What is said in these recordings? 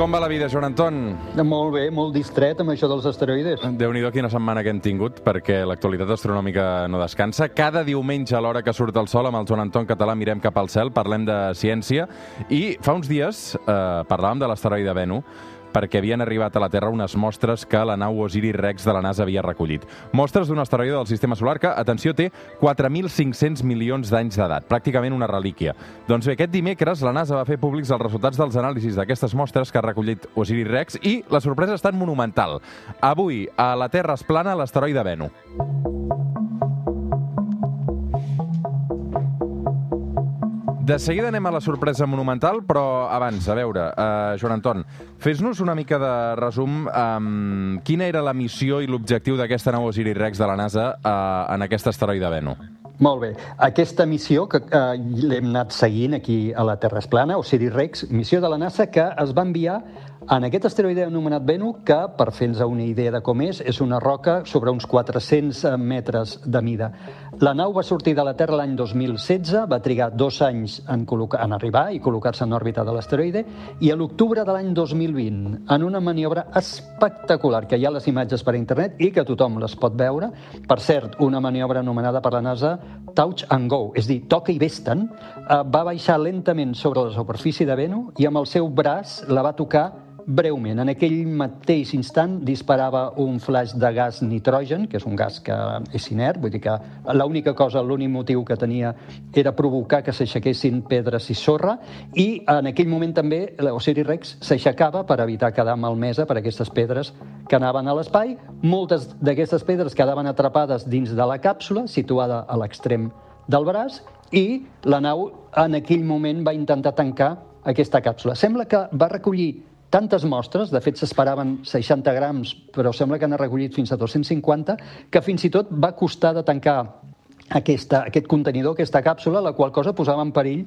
Com va la vida, Joan Anton? Molt bé, molt distret amb això dels asteroides. déu nhi quina setmana que hem tingut, perquè l'actualitat astronòmica no descansa. Cada diumenge a l'hora que surt el sol amb el Joan Anton Català mirem cap al cel, parlem de ciència, i fa uns dies eh, parlàvem de l'asteroide Venu, perquè havien arribat a la Terra unes mostres que la nau Osiris-Rex de la NASA havia recollit. Mostres d'un asteroide del sistema solar que, atenció, té 4.500 milions d'anys d'edat, pràcticament una relíquia. Doncs bé, aquest dimecres la NASA va fer públics els resultats dels anàlisis d'aquestes mostres que ha recollit Osiris-Rex i la sorpresa és tan monumental. Avui, a la Terra es plana l'asteroide Venu. De seguida anem a la sorpresa monumental, però abans, a veure, uh, Joan Anton, fes-nos una mica de resum um, quina era la missió i l'objectiu d'aquesta nau Osiris-Rex de la NASA uh, en aquest asteroide Venu. Molt bé. Aquesta missió que eh, l'hem anat seguint aquí a la Terra Esplana, Osiris-Rex, missió de la NASA que es va enviar en aquest asteroide anomenat Venu, que, per fer-nos una idea de com és, és una roca sobre uns 400 metres de mida. La nau va sortir de la Terra l'any 2016, va trigar dos anys en, en arribar i col·locar-se en òrbita de l'asteroide, i a l'octubre de l'any 2020, en una maniobra espectacular, que hi ha les imatges per internet i que tothom les pot veure, per cert, una maniobra anomenada per la NASA Touch and Go, és dir, toca i vesten, eh, va baixar lentament sobre la superfície de Venu i amb el seu braç la va tocar breument. En aquell mateix instant disparava un flash de gas nitrogen, que és un gas que és inert, vull dir que l'única cosa, l'únic motiu que tenia era provocar que s'aixequessin pedres i sorra, i en aquell moment també l'Osiris Rex s'aixecava per evitar quedar malmesa per aquestes pedres que anaven a l'espai. Moltes d'aquestes pedres quedaven atrapades dins de la càpsula, situada a l'extrem del braç, i la nau en aquell moment va intentar tancar aquesta càpsula. Sembla que va recollir tantes mostres, de fet s'esperaven 60 grams, però sembla que n'ha recollit fins a 250, que fins i tot va costar de tancar aquesta, aquest contenidor, aquesta càpsula, la qual cosa posava en perill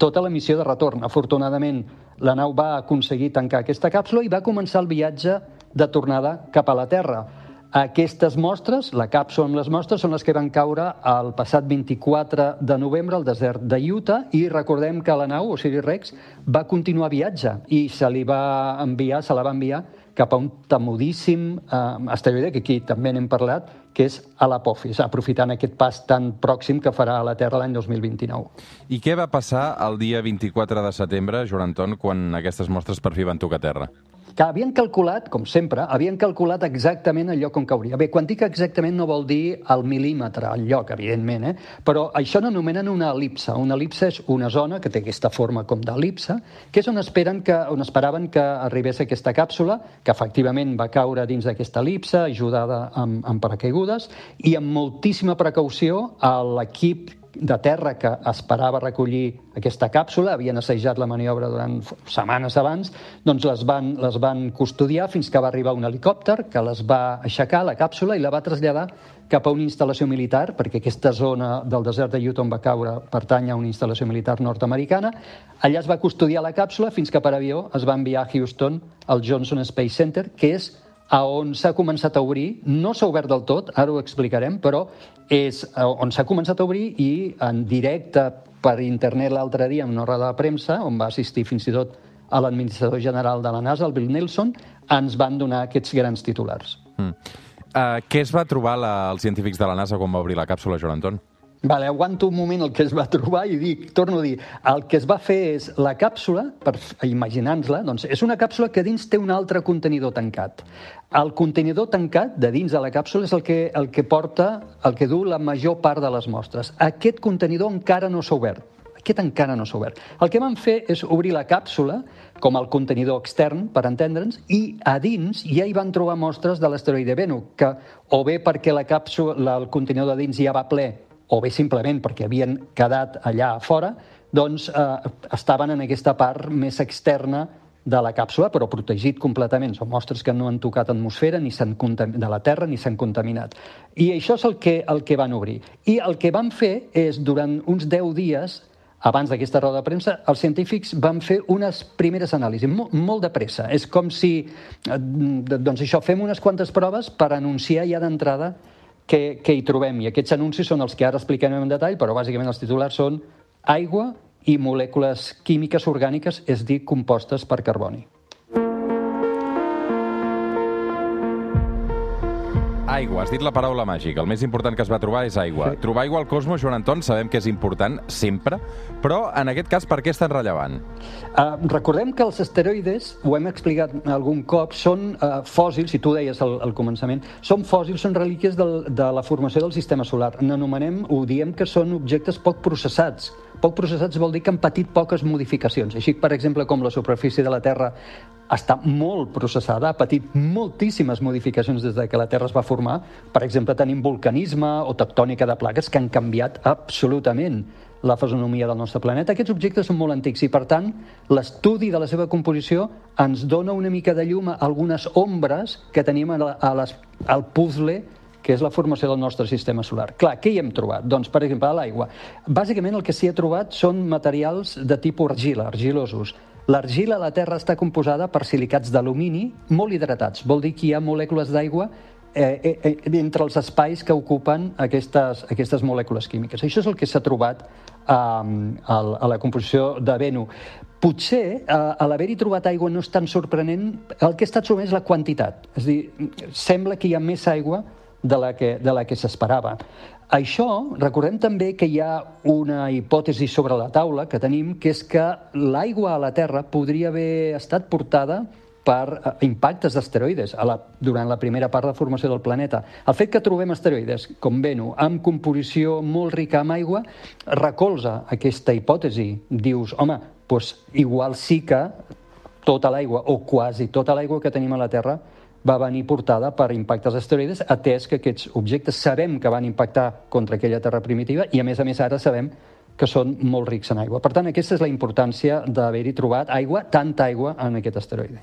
tota la missió de retorn. Afortunadament, la nau va aconseguir tancar aquesta càpsula i va començar el viatge de tornada cap a la Terra. Aquestes mostres, la càpsula amb les mostres, són les que van caure el passat 24 de novembre al desert de Utah i recordem que la nau, Osiris Rex, va continuar viatge i se li va enviar, se la va enviar cap a un temudíssim eh, asteroide, que aquí també n'hem parlat, que és a l'Apofis, aprofitant aquest pas tan pròxim que farà a la Terra l'any 2029. I què va passar el dia 24 de setembre, Joan Anton, quan aquestes mostres per fi van tocar terra? Que havien calculat, com sempre, havien calculat exactament el lloc on cauria. Bé, quan dic exactament no vol dir el mil·límetre, el lloc, evidentment, eh? però això n'anomenen una elipse. Una elipse és una zona que té aquesta forma com d'elipse, que és on, esperen que, on esperaven que arribés aquesta càpsula, que efectivament va caure dins d'aquesta elipse, ajudada amb, amb paracaigudes, i amb moltíssima precaució l'equip de terra que esperava recollir aquesta càpsula, havien assajat la maniobra durant setmanes abans, doncs les van, les van custodiar fins que va arribar un helicòpter que les va aixecar, la càpsula, i la va traslladar cap a una instal·lació militar, perquè aquesta zona del desert de Utah on va caure pertany a una instal·lació militar nord-americana. Allà es va custodiar la càpsula fins que per avió es va enviar a Houston al Johnson Space Center, que és a on s'ha començat a obrir, no s'ha obert del tot, ara ho explicarem, però és on s'ha començat a obrir i en directe per internet l'altre dia en una roda de premsa, on va assistir fins i tot a l'administrador general de la NASA, el Bill Nelson, ens van donar aquests grans titulars. Mm. Uh, què es va trobar la, els científics de la NASA quan va obrir la càpsula, Joan Anton? Vale, aguanto un moment el que es va trobar i dic, torno a dir, el que es va fer és la càpsula, per imaginant-la, doncs és una càpsula que dins té un altre contenidor tancat. El contenidor tancat de dins de la càpsula és el que, el que porta, el que du la major part de les mostres. Aquest contenidor encara no s'ha obert. Aquest encara no s'ha obert. El que van fer és obrir la càpsula com el contenidor extern, per entendre'ns, i a dins ja hi van trobar mostres de l'asteroide Venu, que o bé perquè la càpsula, el contenidor de dins ja va ple o bé simplement perquè havien quedat allà fora, doncs eh, estaven en aquesta part més externa de la càpsula, però protegit completament. Són mostres que no han tocat atmosfera ni de la Terra ni s'han contaminat. I això és el que, el que van obrir. I el que van fer és, durant uns 10 dies, abans d'aquesta roda de premsa, els científics van fer unes primeres anàlisis, molt, molt de pressa. És com si, eh, doncs això, fem unes quantes proves per anunciar ja d'entrada què, què hi trobem. I aquests anuncis són els que ara explicarem en detall, però bàsicament els titulars són aigua i molècules químiques orgàniques, és dir, compostes per carboni. Aigua, has dit la paraula màgica. El més important que es va trobar és aigua. Sí. Trobar aigua al cosmos, Joan Anton, sabem que és important sempre, però en aquest cas per què és tan rellevant? Uh, recordem que els asteroides, ho hem explicat algun cop, són uh, fòssils, si tu deies al, al començament, són fòssils, són relíquies del, de la formació del sistema solar. N'anomenem, ho diem que són objectes poc processats. Poc processats vol dir que han patit poques modificacions. Així, per exemple, com la superfície de la Terra està molt processada, ha patit moltíssimes modificacions des de que la Terra es va formar. Per exemple, tenim vulcanisme o tectònica de plaques que han canviat absolutament la fisonomia del nostre planeta. Aquests objectes són molt antics i, per tant, l'estudi de la seva composició ens dona una mica de llum a algunes ombres que tenim a les, al puzzle que és la formació del nostre sistema solar. Clar, què hi hem trobat? Doncs, per exemple, a l'aigua. Bàsicament el que s'hi ha trobat són materials de tipus argila, argilosos. L'argila a la Terra està composada per silicats d'alumini molt hidratats. Vol dir que hi ha molècules d'aigua eh, eh, entre els espais que ocupen aquestes, aquestes molècules químiques. Això és el que s'ha trobat eh, a la composició de Venu. Potser, eh, a l'haver-hi trobat aigua no és tan sorprenent, el que ha estat sorprenent és la quantitat. És dir, sembla que hi ha més aigua de la que, de la que s'esperava. Això, recordem també que hi ha una hipòtesi sobre la taula que tenim, que és que l'aigua a la Terra podria haver estat portada per eh, impactes d'asteroides durant la primera part de formació del planeta. El fet que trobem asteroides com Venu amb composició molt rica en aigua recolza aquesta hipòtesi. Dius, home, doncs igual sí que tota l'aigua, o quasi tota l'aigua que tenim a la Terra, va venir portada per impactes asteroides, atès que aquests objectes sabem que van impactar contra aquella Terra primitiva i, a més a més, ara sabem que són molt rics en aigua. Per tant, aquesta és la importància d'haver-hi trobat aigua, tanta aigua, en aquest asteroide.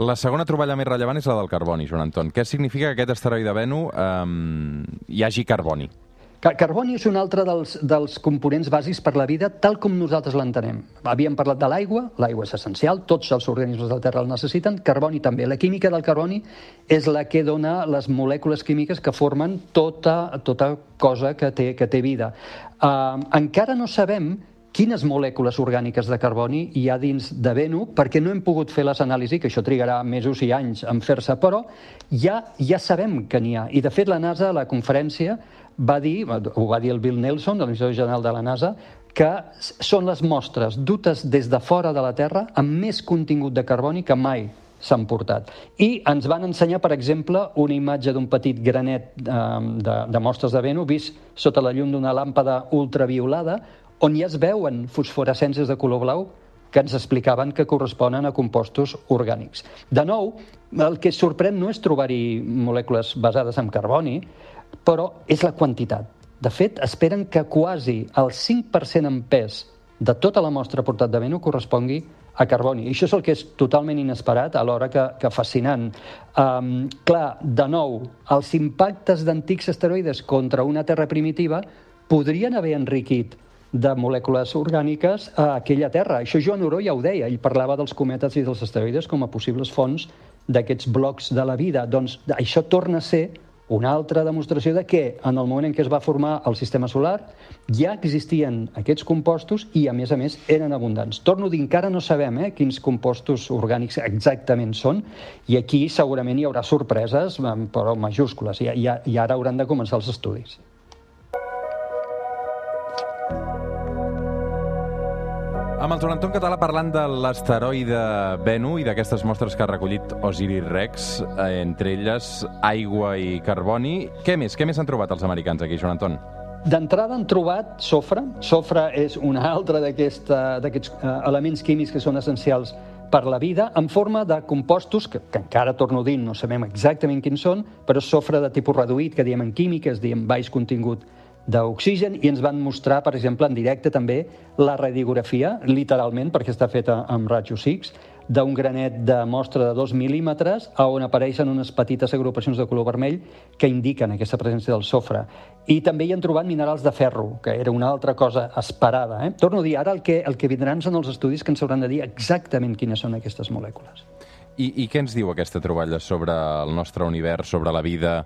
La segona troballa més rellevant és la del carboni, Joan Anton. Què significa que aquest asteroide Venu eh, hi hagi carboni? Car carboni és un altre dels, dels components bàsics per la vida tal com nosaltres l'entenem. Havíem parlat de l'aigua, l'aigua és essencial, tots els organismes de la Terra el necessiten, carboni també. La química del carboni és la que dona les molècules químiques que formen tota, tota cosa que té, que té vida. Uh, encara no sabem quines molècules orgàniques de carboni hi ha dins de Venu, perquè no hem pogut fer les anàlisis, que això trigarà mesos i anys en fer-se, però ja, ja sabem que n'hi ha. I, de fet, la NASA, a la conferència, va dir, ho va dir el Bill Nelson, de l'Institut General de la NASA, que són les mostres dutes des de fora de la Terra amb més contingut de carboni que mai s'han portat. I ens van ensenyar, per exemple, una imatge d'un petit granet eh, de, de mostres de Venu vist sota la llum d'una làmpada ultraviolada, on ja es veuen fosforescències de color blau que ens explicaven que corresponen a compostos orgànics. De nou, el que sorprèn no és trobar-hi molècules basades en carboni, però és la quantitat. De fet, esperen que quasi el 5% en pes de tota la mostra portat de Venu correspongui a carboni. I això és el que és totalment inesperat, alhora que, que fascinant. Um, clar, de nou, els impactes d'antics asteroides contra una Terra primitiva podrien haver enriquit de molècules orgàniques a aquella Terra. Això Joan Oró ja ho deia, ell parlava dels cometes i dels asteroides com a possibles fonts d'aquests blocs de la vida. Doncs això torna a ser una altra demostració de que en el moment en què es va formar el sistema solar ja existien aquests compostos i, a més a més, eren abundants. Torno a dir, encara no sabem eh, quins compostos orgànics exactament són i aquí segurament hi haurà sorpreses, però majúscules, i, i, i ara hauran de començar els estudis. Amb el Joan Anton Català parlant de l'asteroide Venu i d'aquestes mostres que ha recollit Osiris Rex, eh, entre elles aigua i carboni. Què més? Què més han trobat els americans aquí, Joan Anton? D'entrada han trobat sofre. Sofre és un altre d'aquests eh, elements químics que són essencials per la vida en forma de compostos que, que encara torno a dir, no sabem exactament quins són, però sofre de tipus reduït, que diem en química, és diem baix contingut d'oxigen i ens van mostrar, per exemple, en directe també la radiografia, literalment, perquè està feta amb rajos X, d'un granet de mostra de 2 mil·límetres on apareixen unes petites agrupacions de color vermell que indiquen aquesta presència del sofre. I també hi han trobat minerals de ferro, que era una altra cosa esperada. Eh? Torno a dir, ara el que, el que vindran són els estudis que ens hauran de dir exactament quines són aquestes molècules. I, I què ens diu aquesta troballa sobre el nostre univers, sobre la vida,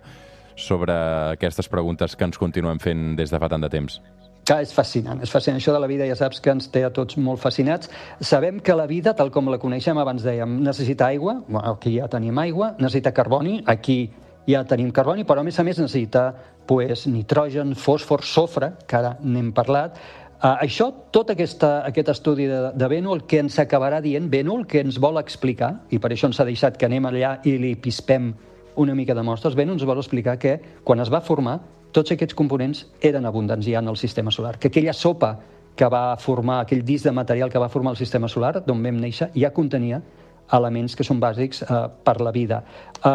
sobre aquestes preguntes que ens continuem fent des de fa tant de temps? Que és fascinant, és fascinant. Això de la vida ja saps que ens té a tots molt fascinats. Sabem que la vida, tal com la coneixem, abans dèiem, necessita aigua, aquí ja tenim aigua, necessita carboni, aquí ja tenim carboni, però a més a més necessita pues, nitrogen, fòsfor, sofre, que ara n'hem parlat. Uh, això, tot aquesta, aquest estudi de, de Beno, el que ens acabarà dient, Beno, el que ens vol explicar, i per això ens ha deixat que anem allà i li pispem una mica de mostres, Beno ens vol explicar que quan es va formar tots aquests components eren abundants ja en el sistema solar, que aquella sopa que va formar, aquell disc de material que va formar el sistema solar, d'on vam néixer, ja contenia elements que són bàsics eh, per la vida. Eh,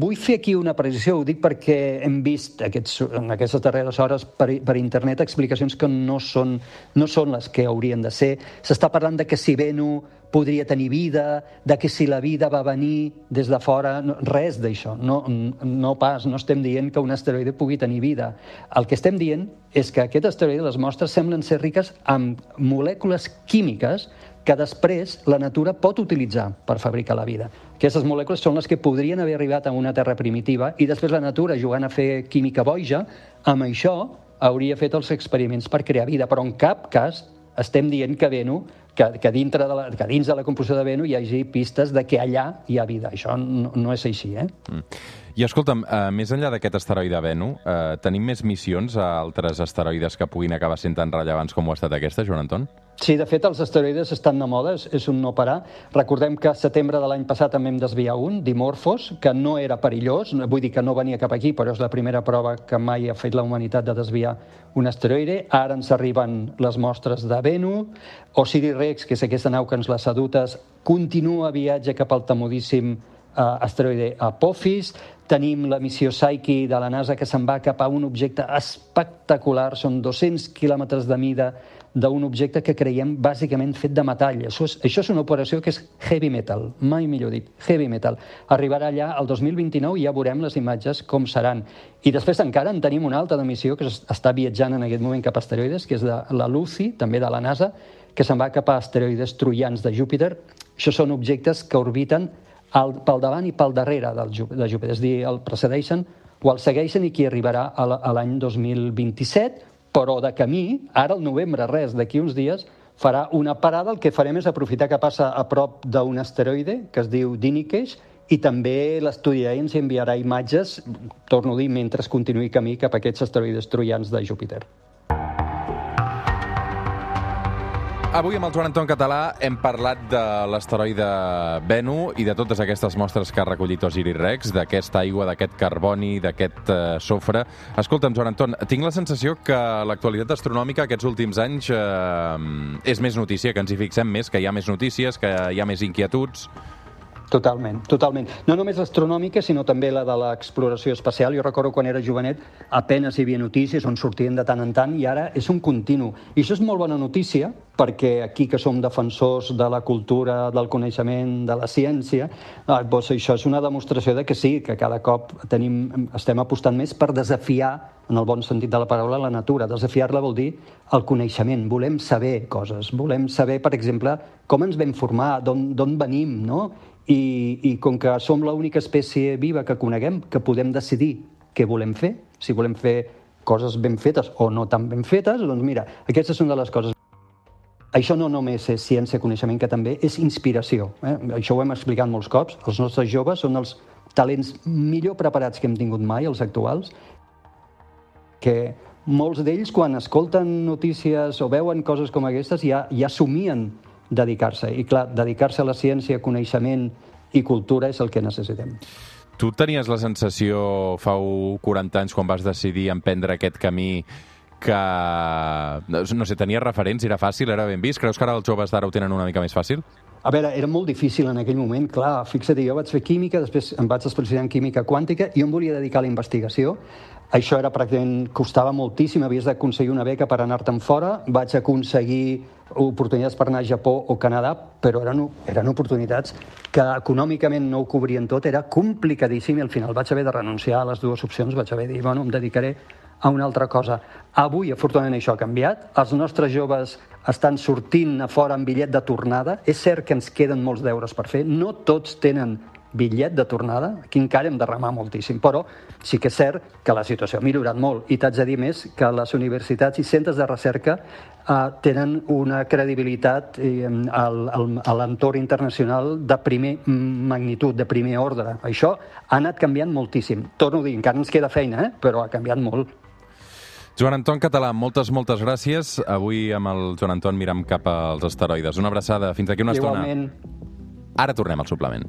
vull fer aquí una precisió, ho dic perquè hem vist aquests, en aquestes darreres hores per, per internet explicacions que no són, no són les que haurien de ser. S'està parlant de que si Venu podria tenir vida, de que si la vida va venir des de fora, no, res d'això, no, no pas, no estem dient que un asteroide pugui tenir vida. El que estem dient és que aquest asteroide, les mostres, semblen ser riques amb molècules químiques que després la natura pot utilitzar per fabricar la vida. Aquestes molècules són les que podrien haver arribat a una Terra primitiva i després la natura, jugant a fer química boja, amb això hauria fet els experiments per crear vida, però en cap cas estem dient que Venu que, que, dintre de la, que dins de la composició de Venu hi hagi pistes de que allà hi ha vida. Això no, no és així, eh? Mm. I escolta'm, uh, més enllà d'aquest asteroide Venu, uh, tenim més missions a altres asteroides que puguin acabar sent tan rellevants com ho ha estat aquesta, Joan Anton? Sí, de fet, els asteroides estan de moda, és, un no parar. Recordem que a setembre de l'any passat també hem desviar un, Dimorphos, que no era perillós, vull dir que no venia cap aquí, però és la primera prova que mai ha fet la humanitat de desviar un asteroide. Ara ens arriben les mostres de Venu. Osiris-Rex, que és aquesta nau que ens les adutes, continua viatge cap al temudíssim eh, asteroide Apophis. Tenim la missió Psyche de la NASA que se'n va cap a un objecte espectacular, són 200 quilòmetres de mida, d'un objecte que creiem bàsicament fet de metall. Això és, això és una operació que és heavy metal, mai millor dit, heavy metal. Arribarà allà el 2029 i ja veurem les imatges com seran. I després encara en tenim una altra de missió que està viatjant en aquest moment cap a asteroides, que és de la Lucy, també de la NASA, que se'n va cap a asteroides troians de Júpiter. Això són objectes que orbiten al, pel davant i pel darrere del, de Júpiter, és a dir, el precedeixen o el segueixen i qui arribarà a l'any 2027 però de camí, ara al novembre, res, d'aquí uns dies, farà una parada. El que farem és aprofitar que passa a prop d'un asteroide que es diu Dinikesh i també l'estudiarà ens enviarà imatges, torno a dir, mentre continuï camí cap a aquests asteroides troians de Júpiter. Avui amb el Joan Anton Català hem parlat de l'asteroide Venu i de totes aquestes mostres que ha recollit Osiris Rex, d'aquesta aigua, d'aquest carboni, d'aquest uh, sofre. Escolta'm, Joan Anton, tinc la sensació que l'actualitat astronòmica aquests últims anys uh, és més notícia, que ens hi fixem més, que hi ha més notícies, que hi ha més inquietuds. Totalment, totalment. No només l'astronòmica, sinó també la de l'exploració espacial. Jo recordo quan era jovenet, apenes hi havia notícies on sortien de tant en tant i ara és un continu. I això és molt bona notícia perquè aquí que som defensors de la cultura, del coneixement, de la ciència, eh, doncs això és una demostració de que sí, que cada cop tenim, estem apostant més per desafiar en el bon sentit de la paraula, la natura. Desafiar-la vol dir el coneixement. Volem saber coses. Volem saber, per exemple, com ens vam formar, d'on venim, no? I, i com que som l'única espècie viva que coneguem, que podem decidir què volem fer, si volem fer coses ben fetes o no tan ben fetes, doncs mira, aquestes són de les coses. Això no només és ciència-coneixement, que també és inspiració. Eh? Això ho hem explicat molts cops. Els nostres joves són els talents millor preparats que hem tingut mai, els actuals, que molts d'ells, quan escolten notícies o veuen coses com aquestes, ja, ja somien dedicar-se. I clar, dedicar-se a la ciència, coneixement i cultura és el que necessitem. Tu tenies la sensació fa 40 anys, quan vas decidir emprendre aquest camí, que, no sé, tenia referents, era fàcil, era ben vist? Creus que ara els joves d'ara ho tenen una mica més fàcil? A veure, era molt difícil en aquell moment, clar, fixa't, jo vaig fer química, després em vaig especialitzar en química quàntica i jo em volia dedicar a la investigació. Això era pràcticament... costava moltíssim, havies d'aconseguir una beca per anar-te'n fora, vaig aconseguir oportunitats per anar a Japó o Canadà, però eren, eren oportunitats que econòmicament no ho cobrien tot, era complicadíssim i al final vaig haver de renunciar a les dues opcions, vaig haver de dir, bueno, em dedicaré a una altra cosa. Avui, afortunadament, això ha canviat. Els nostres joves estan sortint a fora amb bitllet de tornada. És cert que ens queden molts deures per fer. No tots tenen bitllet de tornada. Aquí encara hem de remar moltíssim. Però sí que és cert que la situació ha millorat molt. I t'haig de dir més que les universitats i centres de recerca eh, tenen una credibilitat eh, al, al, a l'entorn internacional de primer magnitud, de primer ordre. Això ha anat canviant moltíssim. Torno a dir, encara ens queda feina, eh? però ha canviat molt. Joan Anton Català, moltes, moltes gràcies. Avui amb el Joan Anton mirem cap als asteroides. Una abraçada. Fins aquí una Igualment. estona. Ara tornem al suplement.